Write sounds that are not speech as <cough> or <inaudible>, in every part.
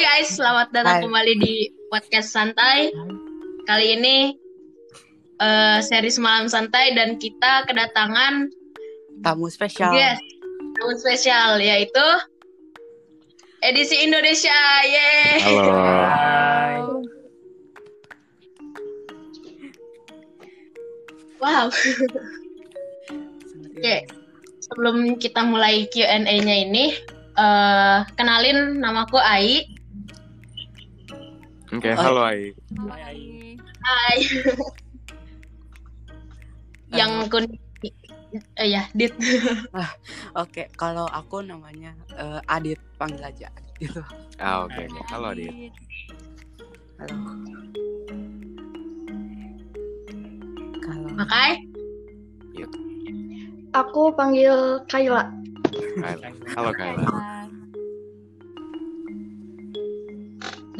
Hai guys, selamat datang Hai. kembali di podcast santai. Kali ini eh series malam santai dan kita kedatangan Tamu spesial. guest tamu spesial yaitu edisi Indonesia. Yeay. Halo. Wow. Oke, sebelum kita mulai Q&A-nya ini, eh kenalin namaku Ai. Oke, Oh. halo Ai. Hai. Yang kun eh ya, Dit. <laughs> Oke, kalau aku namanya eh, Adit, panggil aja Adit gitu. Ah, oke, oke. Halo Adit. Halo. Kalau Makai. Aku panggil Kayla. Hai. Halo Kayla.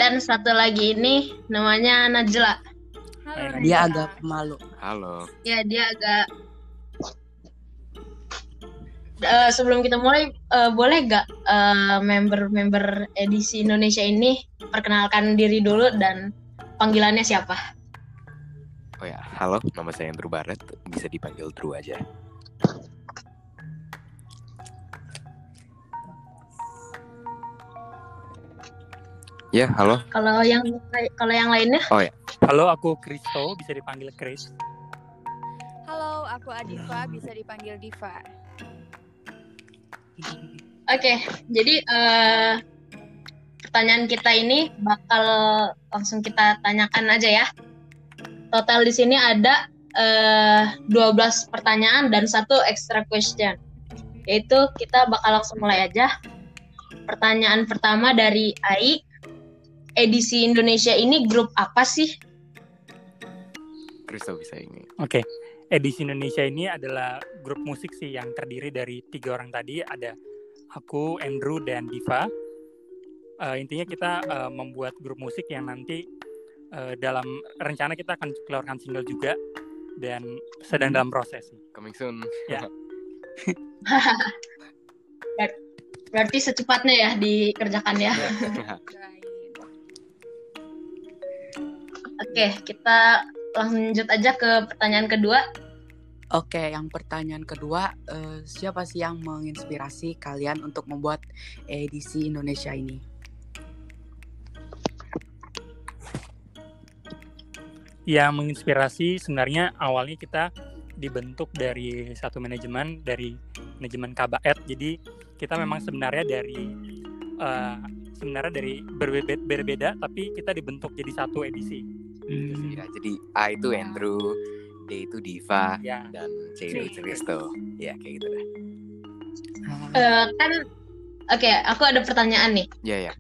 Dan satu lagi ini namanya Najla. dia agak pemalu. Halo. Ya, dia agak Eh, sebelum kita mulai, eh, boleh gak eh, member-member edisi Indonesia ini perkenalkan diri dulu dan panggilannya siapa? Oh ya, halo. Nama saya Andrew Barat. Bisa dipanggil Drew aja. Ya, halo. Kalau yang kalau yang lainnya? Halo, aku Kristo, bisa dipanggil Chris. Halo, aku Adifa, bisa dipanggil Diva. Oke, jadi eh, pertanyaan kita ini bakal langsung kita tanyakan aja ya. Total di sini ada eh, 12 pertanyaan dan satu extra question. Yaitu kita bakal langsung mulai aja. Pertanyaan pertama dari Ai. Edisi Indonesia ini grup apa sih? Kristo bisa ini. Oke, edisi Indonesia ini adalah grup musik sih yang terdiri dari tiga orang tadi. Ada aku, Andrew, dan Diva. Eh, intinya kita eh, membuat grup musik yang nanti eh, dalam rencana kita akan keluarkan single juga dan sedang dalam proses sih. Coming soon. Ya. <laughs> <laughs> Berarti secepatnya ya dikerjakan ya. <laughs> Oke, kita lanjut aja ke pertanyaan kedua. Oke, yang pertanyaan kedua, eh, siapa sih yang menginspirasi kalian untuk membuat edisi Indonesia ini? yang menginspirasi sebenarnya awalnya kita dibentuk dari satu manajemen dari manajemen KBR jadi kita memang sebenarnya dari eh, sebenarnya dari berbeda, berbeda tapi kita dibentuk jadi satu edisi Itu sih, ya. Jadi A itu Andrew, D itu Diva, ya dan C itu Kristo. Ya, kayak gitu deh. Eh, kan, oke, aku ada pertanyaan nih. Ya, ya.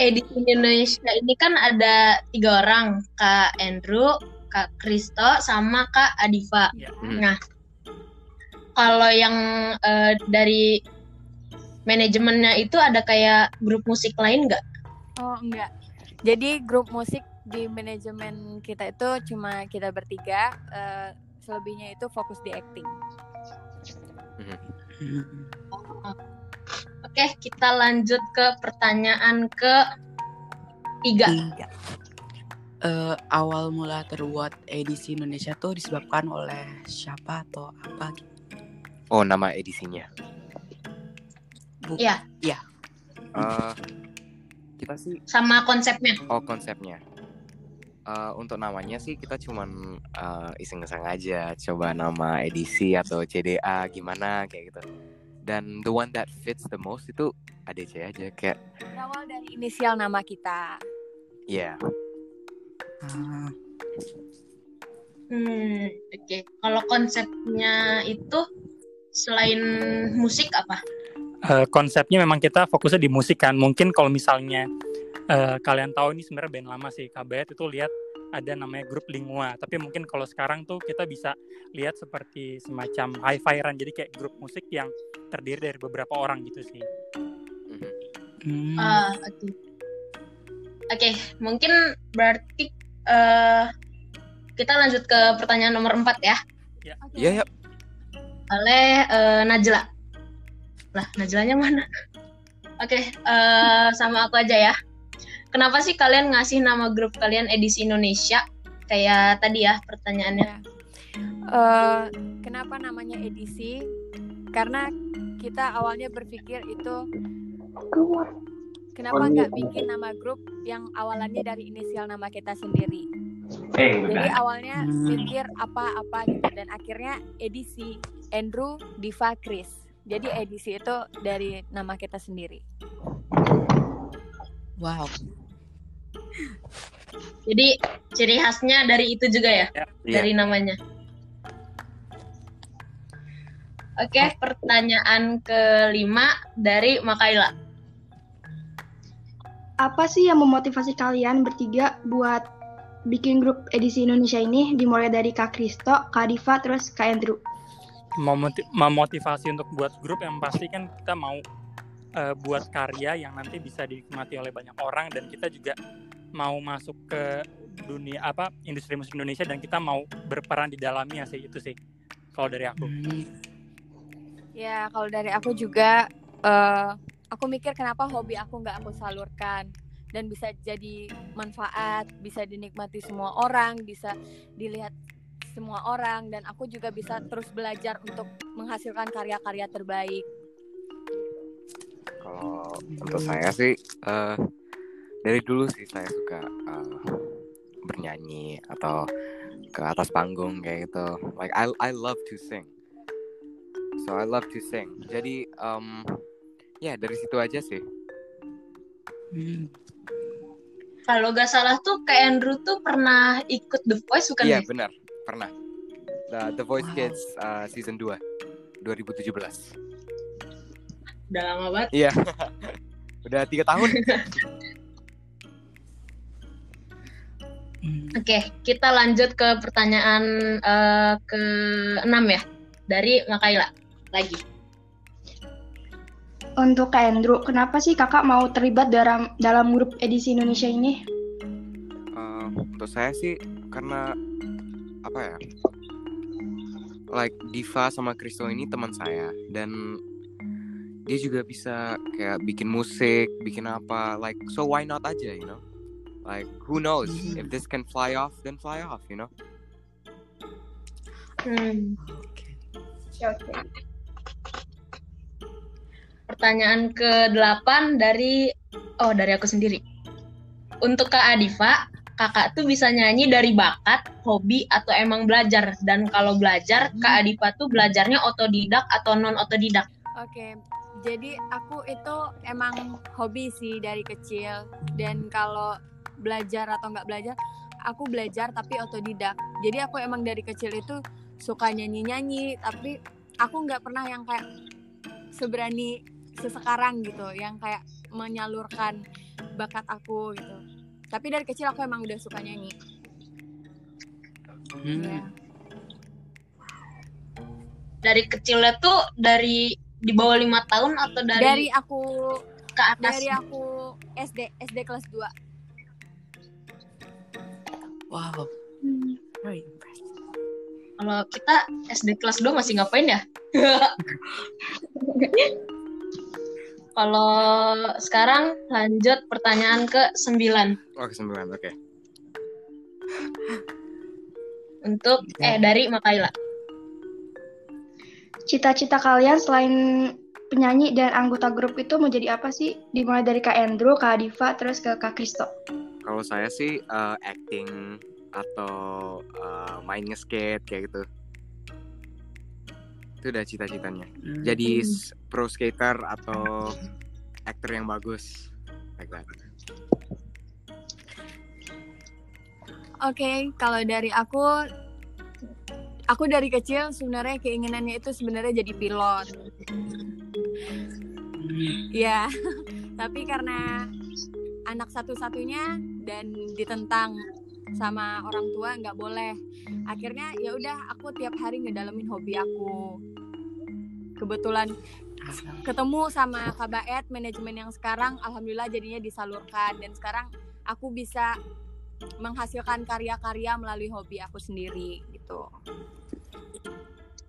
Edisi Indonesia ini kan ada tiga orang, Kak Andrew, Kak Kristo, sama Kak Adiva. Ya. Hmm. Nah, kalau yang eh, dari manajemennya itu ada kayak grup musik lain nggak? Oh, enggak. Jadi grup musik di manajemen kita itu cuma kita bertiga, eh, selebihnya itu fokus di acting. Hmm. Oke, kita lanjut ke pertanyaan ke tiga. Tiga. Eh, awal mula terbuat edisi Indonesia tuh disebabkan oleh siapa atau apa gitu? Oh, nama edisinya. Bu- Iya. Eh, kita sih Sama konsepnya. Oh konsepnya. Eh, untuk namanya sih kita cuman eh, iseng-iseng aja coba nama edisi atau CDA gimana kayak gitu. Dan the one that fits the most itu ADC aja kayak Berawal dari inisial nama kita. ya Ah, Hmm, oke. Kalau konsepnya itu selain musik apa? Eh, konsepnya memang kita fokusnya di musik kan mungkin kalau misalnya eh, kalian tahu ini sebenarnya band lama sih KBT itu lihat ada namanya grup Lingua tapi mungkin kalau sekarang tuh kita bisa lihat seperti semacam hi-fi-ran jadi kayak grup musik yang terdiri dari beberapa orang gitu sih hmm. Ah, oke. Oke, mungkin berarti eh kita lanjut ke pertanyaan nomor 4 ya. Oke. Iya ya Oleh eh, Najla. Lah, Najlanya mana? Oke, eh, sama aku aja ya. Kenapa sih kalian ngasih nama grup kalian edisi Indonesia? Kayak tadi ya pertanyaannya. Eh, kenapa namanya edisi? Karena kita awalnya berpikir itu kenapa nggak bikin nama grup yang awalannya dari inisial nama kita sendiri. Jadi awalnya Hmm. mikir apa-apa gitu dan akhirnya edisi Andrew Diva Chris. Jadi edisi itu dari nama kita sendiri. Wow. Jadi ciri khasnya dari itu juga ya, Iya. dari namanya. Oke, pertanyaan kelima dari Makaila. Apa sih yang memotivasi kalian bertiga buat bikin grup edisi Indonesia ini dimulai dari Kak Kristo, Kak Diva, terus Kak Andrew? Memoti- memotivasi untuk buat grup yang pasti kan kita mau eh, buat karya yang nanti bisa dinikmati oleh banyak orang dan kita juga mau masuk ke dunia apa industri musik Indonesia dan kita mau berperan di dalamnya sih itu sih kalau dari aku. Hmm. Ya kalau dari aku juga eh, aku mikir kenapa hobi aku nggak aku salurkan dan bisa jadi manfaat, bisa dinikmati semua orang, bisa dilihat semua orang dan aku juga bisa terus belajar untuk menghasilkan karya-karya terbaik. Kalau untuk saya sih eh, dari dulu sih saya suka eh, bernyanyi atau ke atas panggung kayak gitu. Like I I love to sing. So I love to sing. Jadi em, ya dari situ aja sih. Hmm. Kalau gak salah tuh Kak Andrew tuh pernah ikut The Voice bukan Iya ya? benar pernah. The, The Voice Wow. Kids eh, season 2 2017. Udah lama banget. Iya. <laughs> Udah tiga tahun. <laughs> Oke, kita lanjut ke pertanyaan eh, ke-6 ya. Dari Makaila lagi. Untuk Kak Andrew, kenapa sih kakak mau terlibat dalam dalam grup edisi Indonesia ini? Eh, untuk saya sih karena apa ya like Diva sama Kristo ini teman saya dan dia juga bisa kayak bikin musik bikin apa like so why not aja you know like who knows if this can fly off then fly off you know Hmm. Oke. Oke. Pertanyaan ke-8 dari oh dari aku sendiri. Untuk Kak Adifa, kakak tuh bisa nyanyi dari bakat, hobi atau emang belajar? Dan kalau belajar, Kak Adifa tuh belajarnya otodidak atau non otodidak? Oke, jadi aku itu emang hobi sih dari kecil dan kalau belajar atau nggak belajar, aku belajar tapi otodidak. Jadi aku emang dari kecil itu suka nyanyi-nyanyi, tapi aku nggak pernah yang kayak seberani sesekarang gitu, yang kayak menyalurkan bakat aku gitu. Tapi dari kecil aku emang udah suka nyanyi. Hmm. Ya. Dari kecilnya tuh dari di bawah lima tahun atau dari, Dari aku ke atas? dari aku SD SD kelas 2. Wow. Very impressive. Kalau kita SD kelas 2 masih ngapain ya? <laughs> Kalau sekarang lanjut pertanyaan ke 9 oh kesembilan oke untuk eh dari Makaila. Cita-cita kalian selain penyanyi dan anggota grup itu mau jadi apa sih? Dimulai dari Kak Andrew, Kak Diva, terus ke Kak Kristo. Kalau saya sih eh, acting atau eh, main nge-skate kayak gitu itu udah cita-citanya Hmm. jadi pro skater atau aktor yang bagus like that. Oke, kalau dari aku, aku dari kecil sebenarnya keinginannya itu sebenarnya jadi pilot. Hmm. Ya, <laughs> tapi karena anak satu-satunya dan ditentang sama orang tua nggak boleh. Akhirnya ya udah aku tiap hari ngedalamin hobi aku. Kebetulan ketemu sama Kak Baet manajemen yang sekarang alhamdulillah jadinya disalurkan dan sekarang aku bisa menghasilkan karya-karya melalui hobi aku sendiri gitu.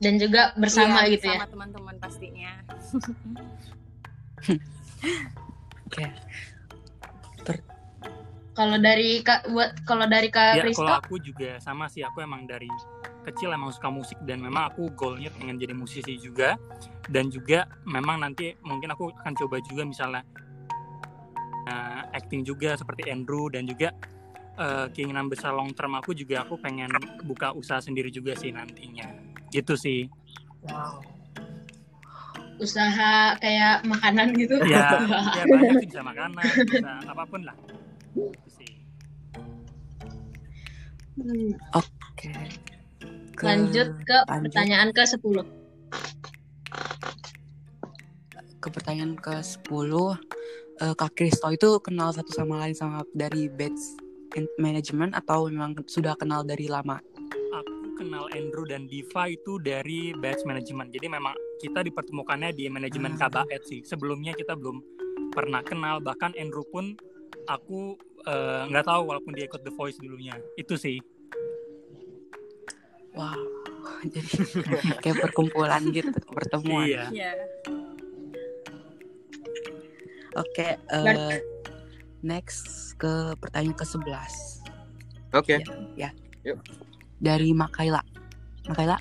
Dan juga bersama Iya, gitu ya. Sama teman-teman pastinya. <laughs> Oke. Per- Kalau dari Kak buat kalau dari Kak Ya, kalau aku juga sama sih. Aku emang dari kecil emang suka musik dan memang aku goalnya pengen jadi musisi juga. Dan juga memang nanti mungkin aku akan coba juga misalnya eh, acting juga seperti Andrew dan juga eh, keinginan besar long term aku juga aku pengen buka usaha sendiri juga sih nantinya. Gitu sih. usaha kayak makanan gitu. Ya, <laughs> ya banyak sih bisa makanan, bisa apa pun lah. Hmm, Oke. Ke- Lanjut ke lanjut pertanyaan ke-10. ke pertanyaan ke-10 Eh, Kak Kristo itu kenal satu sama lain sama dari batch management atau memang sudah kenal dari lama? Aku kenal Andrew dan Diva itu dari batch management. Jadi memang kita dipertemukannya di manajemen Ah. KBAT sih. Sebelumnya kita belum pernah kenal. Bahkan Andrew pun aku eh, nggak tahu walaupun dia ikut The Voice dulunya. Itu sih. Wow. <laughs> Jadi <laughs> kayak perkumpulan gitu, pertemuan. Iya. Iya. Oke, eh, next ke pertanyaan ke-11 Oke. dari Makaila. Makaila?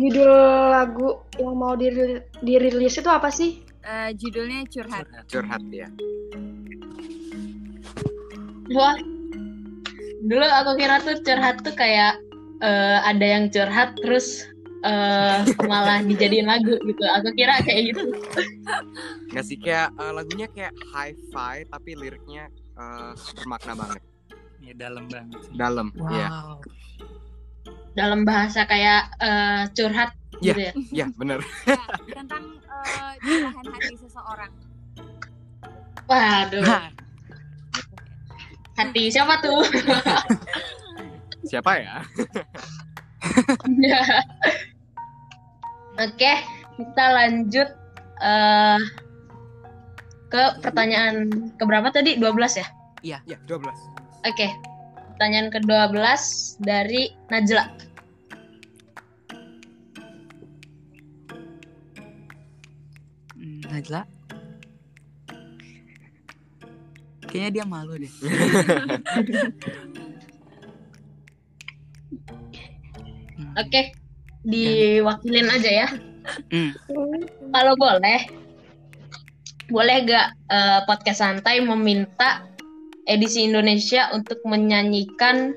Judul lagu yang mau diril- dirilis itu apa sih? Eh, judulnya curhat. Curhat ya. Wah. Dulu aku kira tuh curhat tuh kayak eh, ada yang curhat terus eh, malah <laughs> dijadiin lagu gitu. Aku kira kayak gitu. Nggak sih kayak eh, lagunya kayak hi-fi tapi liriknya eh, bermakna banget. Ya, dalam banget sih. Dalam. Wow. Iya. Dalam bahasa kayak eh, curhat Iya. gitu ya. Iya, bener. <laughs> Ya, tentang curahan hati seseorang. Waduh, Nah, hati siapa tuh? <laughs> Siapa ya? <laughs> Oke, kita lanjut eh, ke pertanyaan keberapa tadi? 12 ya? Ya, 12. Oke. Pertanyaan ke-12 dari Najla. Najla? Kayaknya dia malu deh. Hmm. <laughs> Oke. Diwakilin aja ya. Hmm. Kalau boleh, boleh gak eh, podcast santai meminta edisi Indonesia untuk menyanyikan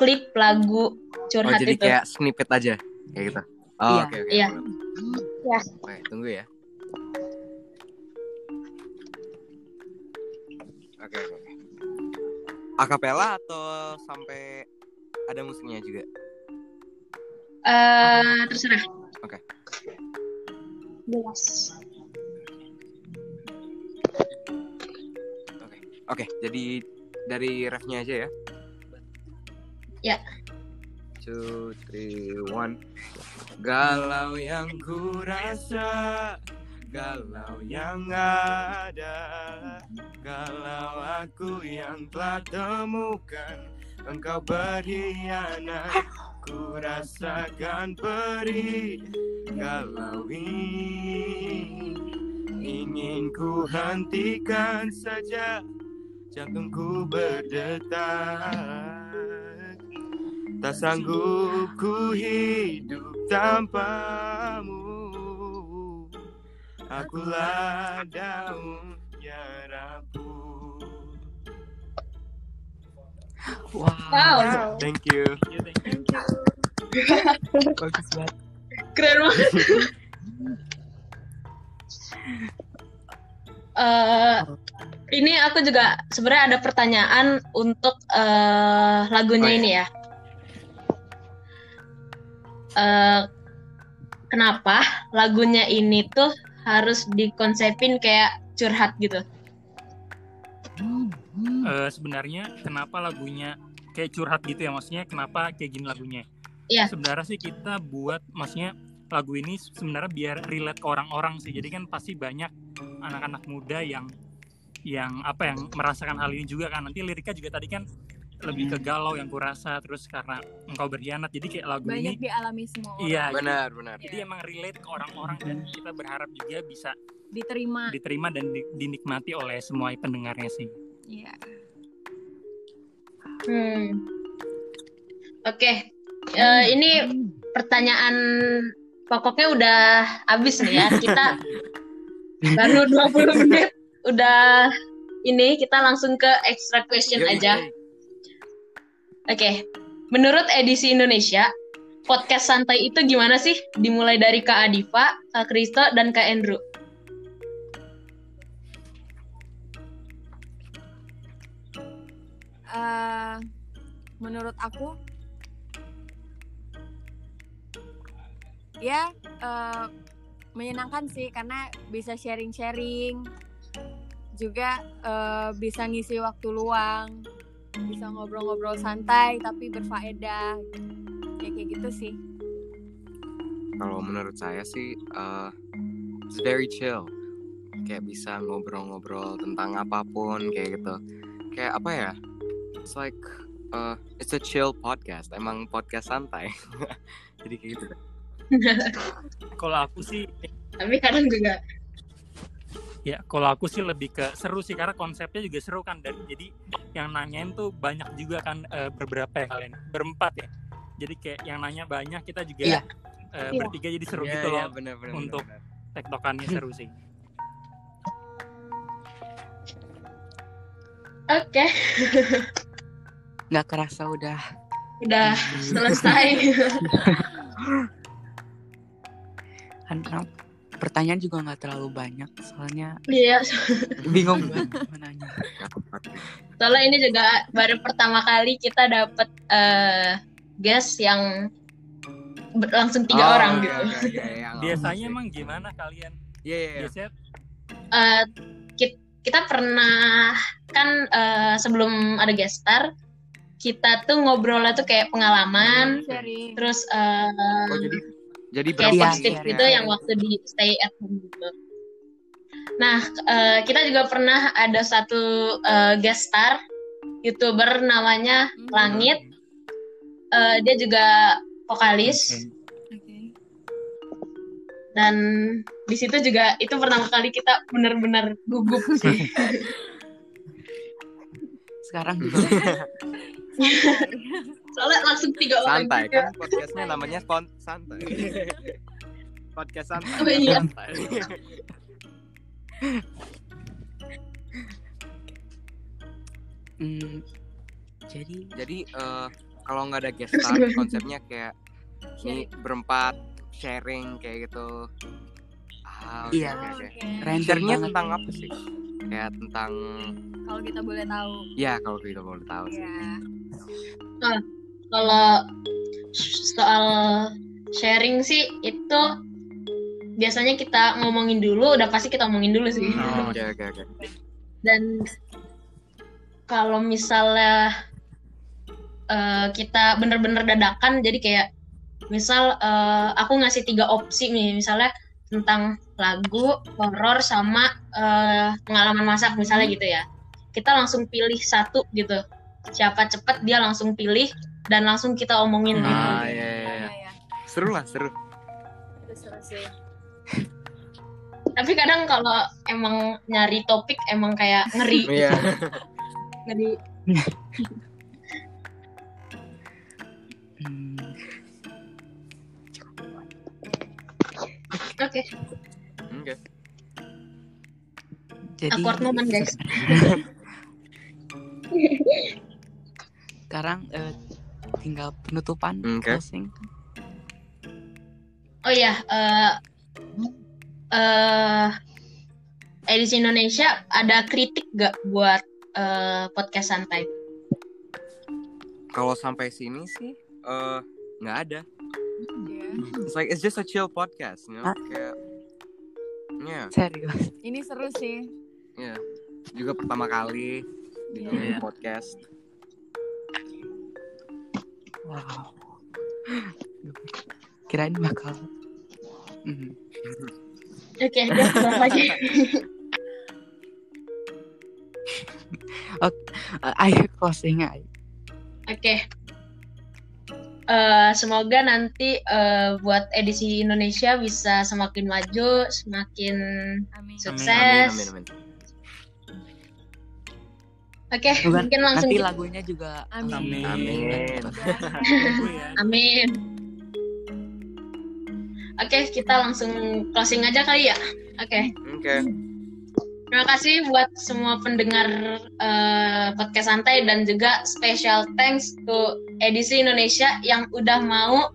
klip lagu Oh, curhat jadi itu? kayak snippet aja kayak gitu. Oh, Iya. oke oke. Iya. Ya. Oke, tunggu ya. Oke oke. oke. Akapela atau sampai ada musiknya juga? Eh, terserah. Oke. Jelas. Oke, jadi dari refnya aja ya. Ya. Two, three, one. Galau yang ku rasa, galau yang ada, galau aku yang telah temukan engkau berkhianat. Ku rasakan perih galau ini. Ingin ku hentikan saja jantungku berdetak. Tak sanggup ku hidup tanpamu. Akulah daun Wow. Wow, thank you thank you. Bagus banget. keren banget. <laughs> Eh, ini aku juga sebenarnya ada pertanyaan untuk eh, lagunya Oh, ini ya. Eh, kenapa lagunya ini tuh harus dikonsepin kayak curhat gitu? Eh, sebenarnya kenapa lagunya kayak curhat gitu ya? Maksudnya kenapa kayak gini lagunya? Iya. sebenarnya sih kita buat maksudnya lagu ini sebenarnya biar relate ke orang-orang sih. Jadi kan pasti banyak anak-anak muda yang yang apa yang merasakan hal ini juga kan. Nanti liriknya juga tadi kan lebih ke galau yang kurasa terus karena engkau berkhianat. Jadi kayak lagu banyak ini dialami semua orang. Iya Benar, benar. jadi emang relate ke orang-orang dan kita berharap juga bisa diterima. diterima dan di- dinikmati oleh semua pendengarnya sih iya Hmm. Oke, Eh, ini pertanyaan pokoknya udah habis nih ya. Kita <laughs> baru 20 menit udah ini kita langsung ke extra question Yoi, aja. yoi. Oke. Menurut edisi Indonesia, podcast santai itu gimana sih? Dimulai dari Kak Adifa, Kak Kristo, dan Kak Andrew. Eh, menurut aku ya eh, menyenangkan sih karena bisa sharing-sharing juga eh, bisa ngisi waktu luang bisa ngobrol-ngobrol santai tapi berfaedah ya kayak gitu sih Kalau menurut saya sih, uh, it's very chill. Kayak bisa ngobrol-ngobrol tentang apa pun kayak gitu. Kayak apa ya? It's like, uh, it's a chill podcast. Emang podcast santai. <laughs> Jadi kayak gitu. kalau aku sih Tapi kadang juga ya kalau aku sih lebih ke seru sih karena konsepnya juga seru kan dan jadi yang nanyain tuh banyak juga kan eh, beberapa ya kalian berempat ya jadi kayak yang nanya banyak kita juga Iya. eh, Iya. bertiga jadi seru Iya, gitu iya, loh bener, bener, untuk- tektokannya seru sih <laughs> oke, <laughs> nggak kerasa udah udah selesai. <laughs> kan pertanyaan juga nggak terlalu banyak soalnya Iya, <laughs> bingung banget menanya soalnya ini juga baru pertama kali kita dapet eh guest yang ber- langsung tiga Oh, orang oke, gitu. oke, oke, yang biasanya langsung emang gimana kalian. Iya, iya, iya. biasanya Eh, ki- kita pernah kan eh, sebelum ada guest star kita tuh ngobrolnya tuh kayak pengalaman sharing terus eh, Oh, jadi jadi kayak Iya, tips-tips iya, gitu iya. yang waktu di stay at home gitu. Nah, eh, kita juga pernah ada satu eh, guest star youtuber namanya Mhm. Langit. Eh, dia juga vokalis Oke. Dan di situ juga itu pertama kali kita benar-benar gugup sih. <laughs> sekarang juga <laughs> Soalnya langsung tiga orang santai juga. kan podcastnya namanya spon santai. <laughs> Podcast santai. Oh, iya. santai. Hmm, jadi Jadi eh, kalau nggak ada guest star konsepnya kayak ini berempat sharing kayak gitu. Ah, Iya. random Share-nya banget. tentang apa sih? Kayak tentang kalau kita boleh tahu ya kalau kita boleh tahu sih. ya Kalau soal sharing sih itu biasanya kita ngomongin dulu, udah pasti kita ngomongin dulu sih. Oh, Oke oke oke. Dan kalau misalnya eh, kita bener-bener dadakan, jadi kayak misal eh, aku ngasih tiga opsi nih, misalnya tentang lagu, horor sama eh, pengalaman masak misalnya gitu ya. Kita langsung pilih satu gitu. Siapa cepet dia langsung pilih dan langsung kita omongin gitu. Ah iya iya. ya, iya. ya. Seru lah seru. Itu seru sih Tapi kadang kalau emang nyari topik emang kayak ngeri, <laughs> Iya. ngeri. Hmm, Oke, Oke. jadi awkward moment guys. sekarang eh, tinggal penutupan Oke. closing Oh iya, eh eh, edisi Indonesia ada kritik gak buat eh, podcast santai? Kalau sampai sini sih eh nggak ada. ya. It's like it's just a chill podcast, you know? Ah. Kayak ya, serius ini seru sih ya. Juga pertama kali di Iya. dunia podcast. wow kirain bakal Hmm, Oke, guys, <laughs> balik lagi. <laughs> eh, ayo closing ayo Oke. Eh, semoga nanti eh, buat edisi Indonesia bisa semakin maju, semakin Amin. sukses. Amin, amin, amin. Oke, Bukan, mungkin langsung Nanti kita- lagunya juga Amin. Amin. Tunggu <laughs> ya. Amin. Oke, kita langsung closing aja kali ya. Oke. Oke. Terima kasih buat semua pendengar eh, podcast santai dan juga special thanks to edisi Indonesia yang udah mau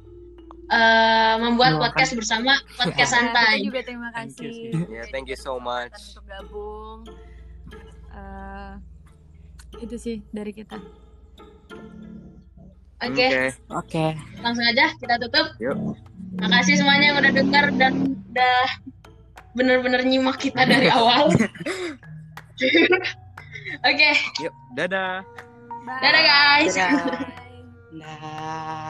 eh, membuat Meluangkan. podcast bersama podcast Ya, santai. kita juga terima Thank you kasih. sih. Yeah, thank you so much. Untuk gabung. Eh, itu sih dari kita. Oke, Oke. langsung aja kita tutup. Yuk. Makasih semuanya yang udah dengar dan udah bener-bener nyimak kita dari awal. <laughs> Oke, Yuk, dadah. Bye. dadah guys. Dadah. <laughs> Nah.